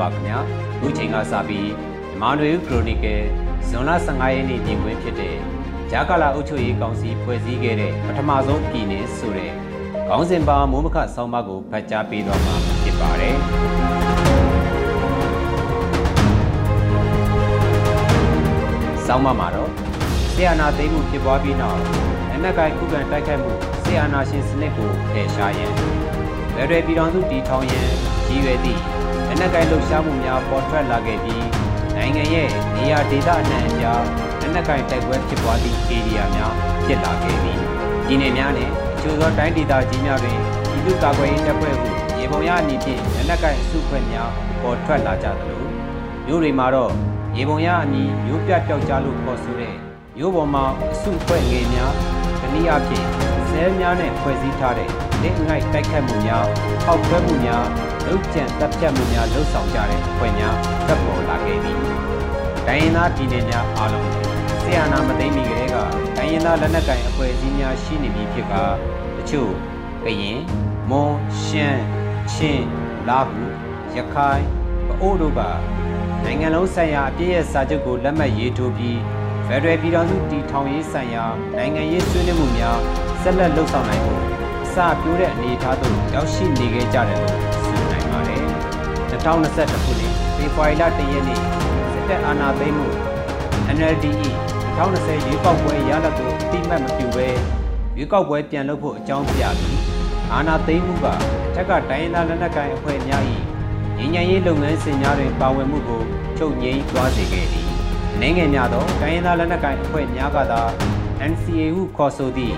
ပါခင်ဗျာအခုချိန်ကစပြီးမြန်မာနွေဦးခရိုနီကယ်ဇွန်လ15ရက်နေ့ပြင်ခွင့်ဖြစ်တဲ့ဂျာကာလာအုပ်ချုပ်ရေးကောင်စီဖွဲ့စည်းခဲ့တဲ့ပထမဆုံးပြည်နယ်ဆိုတဲ့ခေါင်းစဉ်ပါမိုးမခဆောင်းပါးကိုဖတ်ကြားပေးတော့မှာဖြစ်ပါတယ်ဆောင်းပါးမှာတော့ဆီယနာသိမ်းမှုဖြစ်ပွားပြီးနောက်အနက်ကိုင်ခုခံတိုက်ခိုက်မှုဆီယနာရှင်စနစ်ကိုဖယ်ရှားရန်ဗရယ်ပြည်တော်စုတည်ထောင်ရန်ရည်ရွယ်သည့် အနက်ကိုင်လှုပ်ရှားမှုများပေါ်ထွက်လာခဲ့ပြီးနိုင်ငံရဲ့နေရာဒေသအနှံ့အပြားအနက်ကိုင်တိုက်ပွဲဖြစ်ပွားသည့်ဧရိယာများဖြစ်လာခဲ့ပြီးဒီနယ်များနဲ့အချို့သောတိုင်းဒေသကြီးများတွင်ပြည်သူ့ကာကွယ်ရေးတပ်ဖွဲ့ဟုရေပုံရအနည်းဖြင့်အနက်ကိုင်အစုဖွဲ့များပေါ်ထွက်လာကြသလိုမြို့တွေမှာတော့ရေပုံရအမည်မြို့ပြပျောက်ကြားလို့ခေါ်ဆိုတဲ့မြို့ပေါ်မှာအစုဖွဲ့ငယ်များတနည်းအားဖြင့်ဆဲများနဲ့ဖွဲ့စည်းထားတဲ့လက်ငိုက်တိုက်ခတ်မှုများပောက်ခွဲမှုများ လုတ်ကြံတပ်ဖြတ်မှုများလှုပ်ဆောင်ကြတဲ့အဖွဲ့များတက်ပေါ်လာခဲ့သည်။တိုင်းရင်းသားပြည်နယ်များအားလုံးဆီယနာမသိမီကလေးကတိုင်းရင်းသားလက်နက်ကိုင်အဖွဲ့အစည်းများရှိနေပြီဖြစ်ကတချို့ကရင်မွန်ရှမ်းချင်းလာဟုရခိုင်ပအိုးတို့ကနိုင်ငံလုံးဆိုင်ရာအပြည့်ရဲ့စာချုပ်ကိုလက်မှတ်ရေးထိုးပြီးဖက်ဒရယ်ပြည်ထောင်စုတည်ထောင်ရေးဆိုင်ရာနိုင်ငံရေးဆွေးနွေးမှုများဆက်လက်လှုပ်ဆောင်နိုင်ဖို့အစပြိုးတဲ့အနေအထားသို့ရောက်ရှိနေခဲ့ကြတယ်လို့ဆိုနိုင် ပါတယ်။2021ခုနှစ်ဖေဖော်ဝါရီလ1ရက်နေ့စစ်တပ်အာဏာသိမ်းမှု NLDE 2020ရွေးကောက်ပွဲရလဒ်ကိုအတိမတ်မပြုဘဲရွေးကောက်ပွဲပြန်လုပ်ဖို့အကြောင်းပြပြီးအာဏာသိမ်းမှုကအထက်ကတိုင်းရင်းသားလက်နက်ကိုင်အဖွဲ့များ၏ငြိမ်းချမ်းရေးလုပ်ငန်းစဉ်များတွင်ပါဝင်မှုကိုချုပ်ငြိမ်းသွားစေခဲ့သည်။နိုင်ငံများသောတိုင်းရင်းသားလက်နက်ကိုင်အဖွဲ့များကသာ NCA ဟုခေါ်ဆိုသည့်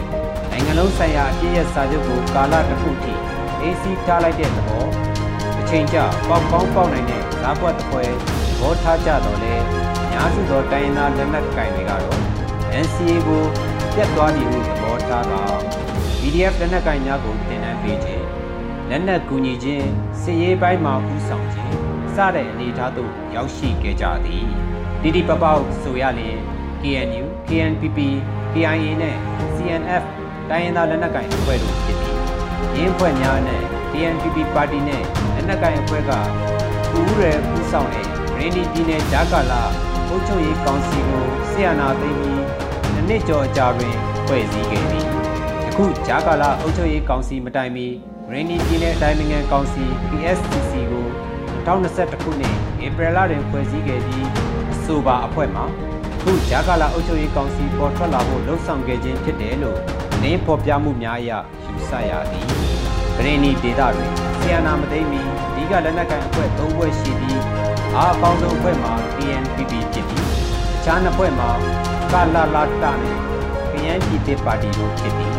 နိုင်ငံလုံးဆိုင်ရာအပြည့်ရဲ့စာချုပ်ကိုကာလတစ်ခုထိ AC ထားလိုက်တဲ့သဘောအ ချိန်ကျပေါက်ကောင်းပေါက်နိုင်တဲ့ဇာတ်ပွက်တစ်ပွဲသဘောထားကြတော့လဲများစုသောတိုင်းရင်းသားလက်နက်ကင်တွေကတော့ NCA ကိုပြတ်သွားပြီဟုသဘောထားက PDF လက်နက်ကင်များကိုတင်နန်းပေးခြင်းလက်နက်ကူညီခြင်းစစ်ရေးပိုင်းမှာဥဆောင်ခြင်းစတဲ့အနေအထားသို့ရောက်ရှိခဲ့ကြသည်တိတိပပေါက်ဆိုရလျင် KNU, KNPP, KIA နဲ့ CNF တိုင်းရင်းသားလက်နက်ကိုင်အဖွဲ့တို့ဖြစ်ပြီးရင်းဖွဲ့များနဲ့ KNPP ပါတီနဲ့ လက်နက်ကိုင်အဖွဲ့ကဦးရဲပူးဆောင်တဲ့ရင်းဒီပြည်နယ်ဂျာကာလာအုပ်ချုပ်ရေးကောင်စီကိုဆီယနာသိမ်းပြီးနှစ်ကျော်ကြာတွင်ဖွဲ့စည်းခဲ့သည်အခုဂျာကာလာအုပ်ချုပ်ရေးကောင်စီမတိုင်မီရင်းဒီပြည်နယ်အတိုင်းအငံကောင်စီ PSCC ကို2021ခုနှစ်ဧပြီလတွင်ဖွဲ့စည်းခဲ့ပြီးအဆိုပါအဖွဲ့မှာခုဂျာကာလာအုပ်ချုပ်ရေးကောင်စီပေါ်ထွက်လာဖို့လှုံ့ဆော်ခဲ့ခြင်းဖြစ်တယ်လို့နင်းဖော်ပြမှုများအရယူဆရသည် ဂရင်းနီဒေတာတွင်ဆီယနာမသိမီဒီကလက်နက်ကိုင်အဖွဲ့၃ဖွဲ့ရှိပြီးအားအပေါင်းဆုံးအဖွဲ့မှာ PNPP ဖြစ်ပြီးအခြားနှစ်ဖွဲ့မှာကာလာလာတာနဲ့ကယန်းပြည်သစ်ပါတီတို့ဖြစ်ပြီး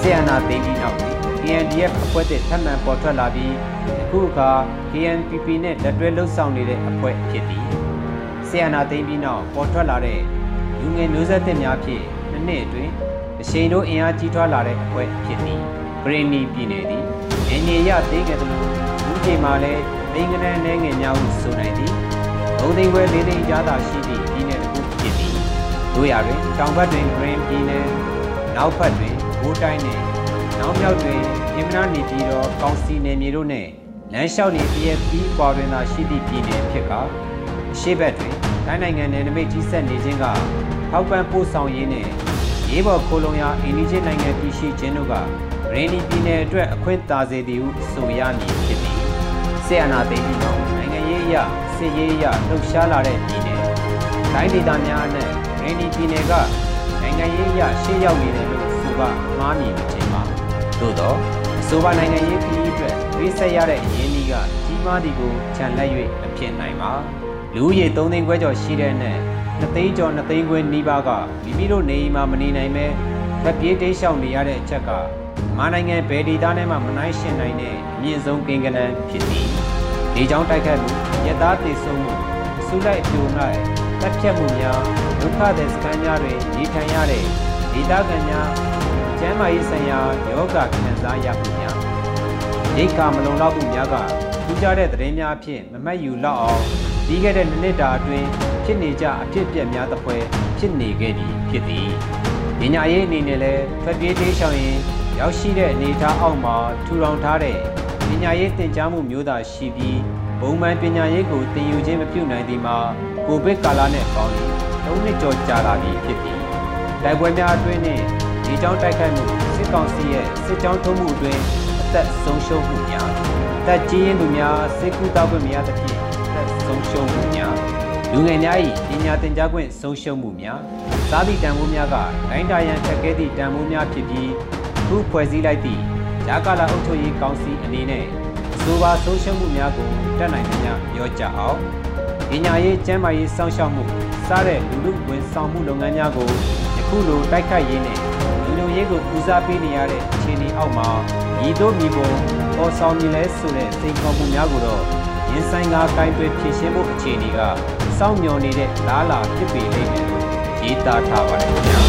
ဆီယနာသိပြီးနောက်တွင် KNDF အဖွဲ့တဲ့ထပ်မံပေါ်ထွက်လာပြီးအခုအခါ KNPP နဲ့လက်တွဲလှုပ်ဆောင်နေတဲ့အဖွဲ့ဖြစ်သည်ဆီယနာသိပြီးနောက်ပေါ်ထွက်လာတဲ့လူငယ်မျိုးဆက်သစ်များဖြင့်နှစ်နှစ်အတွင်းအရှိန်တို့အင်အားကြီးထွားလာတဲ့အဖွဲ့ဖြစ်သည်ဂရင်းနီပြည်နယ်သည် အင်ဂျင်ရသေးကဲ့သို့လူကြီးမှာလည်းမိငနန်းနေငယ်များဟုဆိုနိုင်သည်ဘုံသိန်းခွဲလေးသိန်းကြားသာရှိသည့်ပြည်နယ်တစ်ခုဖြစ်သည်တို့ရတွင်တောင်ဘက်တွင်ဂရင်းပြည်နယ်နောက်ဘက်တွင်ဘိုးတိုင်းနှင့်နောက်မြောက်တွင်ပြည်မနာနေပြည်တော်ကောင်စီနယ်မြေတို့နှင့်လမ်းလျှောက်နေ PFP ပွာတွင်သာရှိသည့်ပြည်နယ်ဖြစ်ကာအရှိဘက်တွင်တိုင်းနိုင်ငံနယ်နိမိတ်ကြီးဆက်နေခြင်းကထောက်ပံ့ပို့ဆောင်ရေးနှင့်ရေးပေါ်ခိုးလုံရာအိန္ဒိချင်းနိုင်ငံပြည်ရှိခြင်းတို့က ရင်းဒီပြည်နယ်အတွက်အခွင့်သာစေသည်ဟုဆိုရမည်ဖြစ်သည်ဆေအနာသိမ်းပြီးနောက်နိုင်ငံရေးအရစစ်ရေးအရလှုပ်ရှားလာတဲ့ပြည်နယ်တိုင်းဒေသများနဲ့ရင်းဒီပြည်နယ်ကနိုင်ငံရေးအရရှေ့ရောက်နေတယ်လို့ဆိုပါမှားမည်မထင်ပါသို့တော့အဆိုပါနိုင်ငံရေးပြည်အတွက်ရေးဆက်ရတဲ့အရင်းအီးကကြီးမားသည်ကိုခြံလက်၍မဖြစ်နိုင်ပါလူဦးရေ3သိန်းခွဲကျော်ရှိတဲ့နဲ့2သိန်းကျော်2သိန်းခွဲနီးပါးကမိမိတို့နေအိမ်မှာမနေနိုင်ပဲဗက်ပြေးတိတ်ရှောင်နေရတဲ့အချက်က မြန်မာနိုင်ငံဗယ်ဒီသားနဲ့မှမနိုင်ရှင်နိုင်တဲ့အမြင့်ဆုံးကိန်းဂဏန်းဖြစ်သည်ဒီကြောင့်တိုက်ခတ်မှုရသားတည်ဆုံမှုအစုလိုက်အပြုံလိုက်တက်ဖြတ်မှုများဒုက္ခတဲ့စခန်းများတွင်နေထိုင်ရတဲ့ဒေသခံများကျန်းမာရေးဆိုင်ရာယောဂခံစားရမှုများရိတ်ခါမလုံလောက်မှုများကထူးခြားတဲ့သတင်းများဖြင့်မမတ်ယူလောက်အောင်ပြီးခဲ့တဲ့နှစ်တာအတွင်းဖြစ်နေကြအဖြစ်အပျက်များသဖွယ်ဖြစ်နေခဲ့ပြီဖြစ်သည်။ညညာရေးအနေနဲ့လည်းထွက်ပြေးသေးရှောင်ရင် ရောက်ရှိတဲ့အနေအထားအောက်မှာထူထောင်ထားတဲ့ညညာရေးတင် जा မှုမျိုးသာရှိပြီးဘပုံမှန်ပညာရေးကိုသင်ယူခြင်းမပြုနိုင်သည်မှာကိုဗစ်ကာလနဲ့ပေါင်းပြီး၃နှစ်ကျော်ကြာလာပြီဖြစ်ပြီးတိုက်ပွဲများအတွင်းနှင့်ဒီကြောင်းတိုက်ခိုက်မှုစစ်ကောင်စီရဲ့စစ်ကြောင်းထုံးမှုအတွင်းအသက်ဆုံးရှုံးမှုများတက်ကြီးရင်သူများစစ်ကူတောက်ခွင့်မရသဖြင့်အသက်ဆုံးရှုံးမှုများလူငယ်များ၏ပညာသင်ကြားခွင့်ဆုံးရှုံးမှုများစားသည့်တန်ဖိုးများကတိုင်းတာရန်ထက်ခဲသည့်တန်ဖိုးများဖြစ်ပြီး ခုဖွဲ့စည်းလိုက်သည့်ဂျာကာလာအုပ်ချုပ်ရေးကောင်စီအနေနဲ့ဆိုပါဆုံးရှုံးမှုများကိုတက်နိုင်သမျှပြောကြအောင်ပညာရေးကျန်းမာရေးစောင့်ရှောက်မှုစတဲ့လူလူဝန်ဆောင်မှုလုပ်ငန်းများကိုယခုလိုတိုက်ခိုက်ရင်းနဲ့လူလူရေးကိုဦးစားပေးနေရတဲ့အခြေအနေအောက်မှာဤသို့မိဘပေါ်ဆောင်နေလဲဆိုတဲ့စိန်ခေါ်မှုများကိုတော့ရင်ဆိုင်ကားကိုင်းတွယ်ဖြည့်ရှင်းဖို့အခြေအနေကစောင့်မျှော်နေတဲ့လားလာဖြစ်ပေလိမ့်မယ်လို့ရေးသားထားပါတယ်ခင်ဗျာ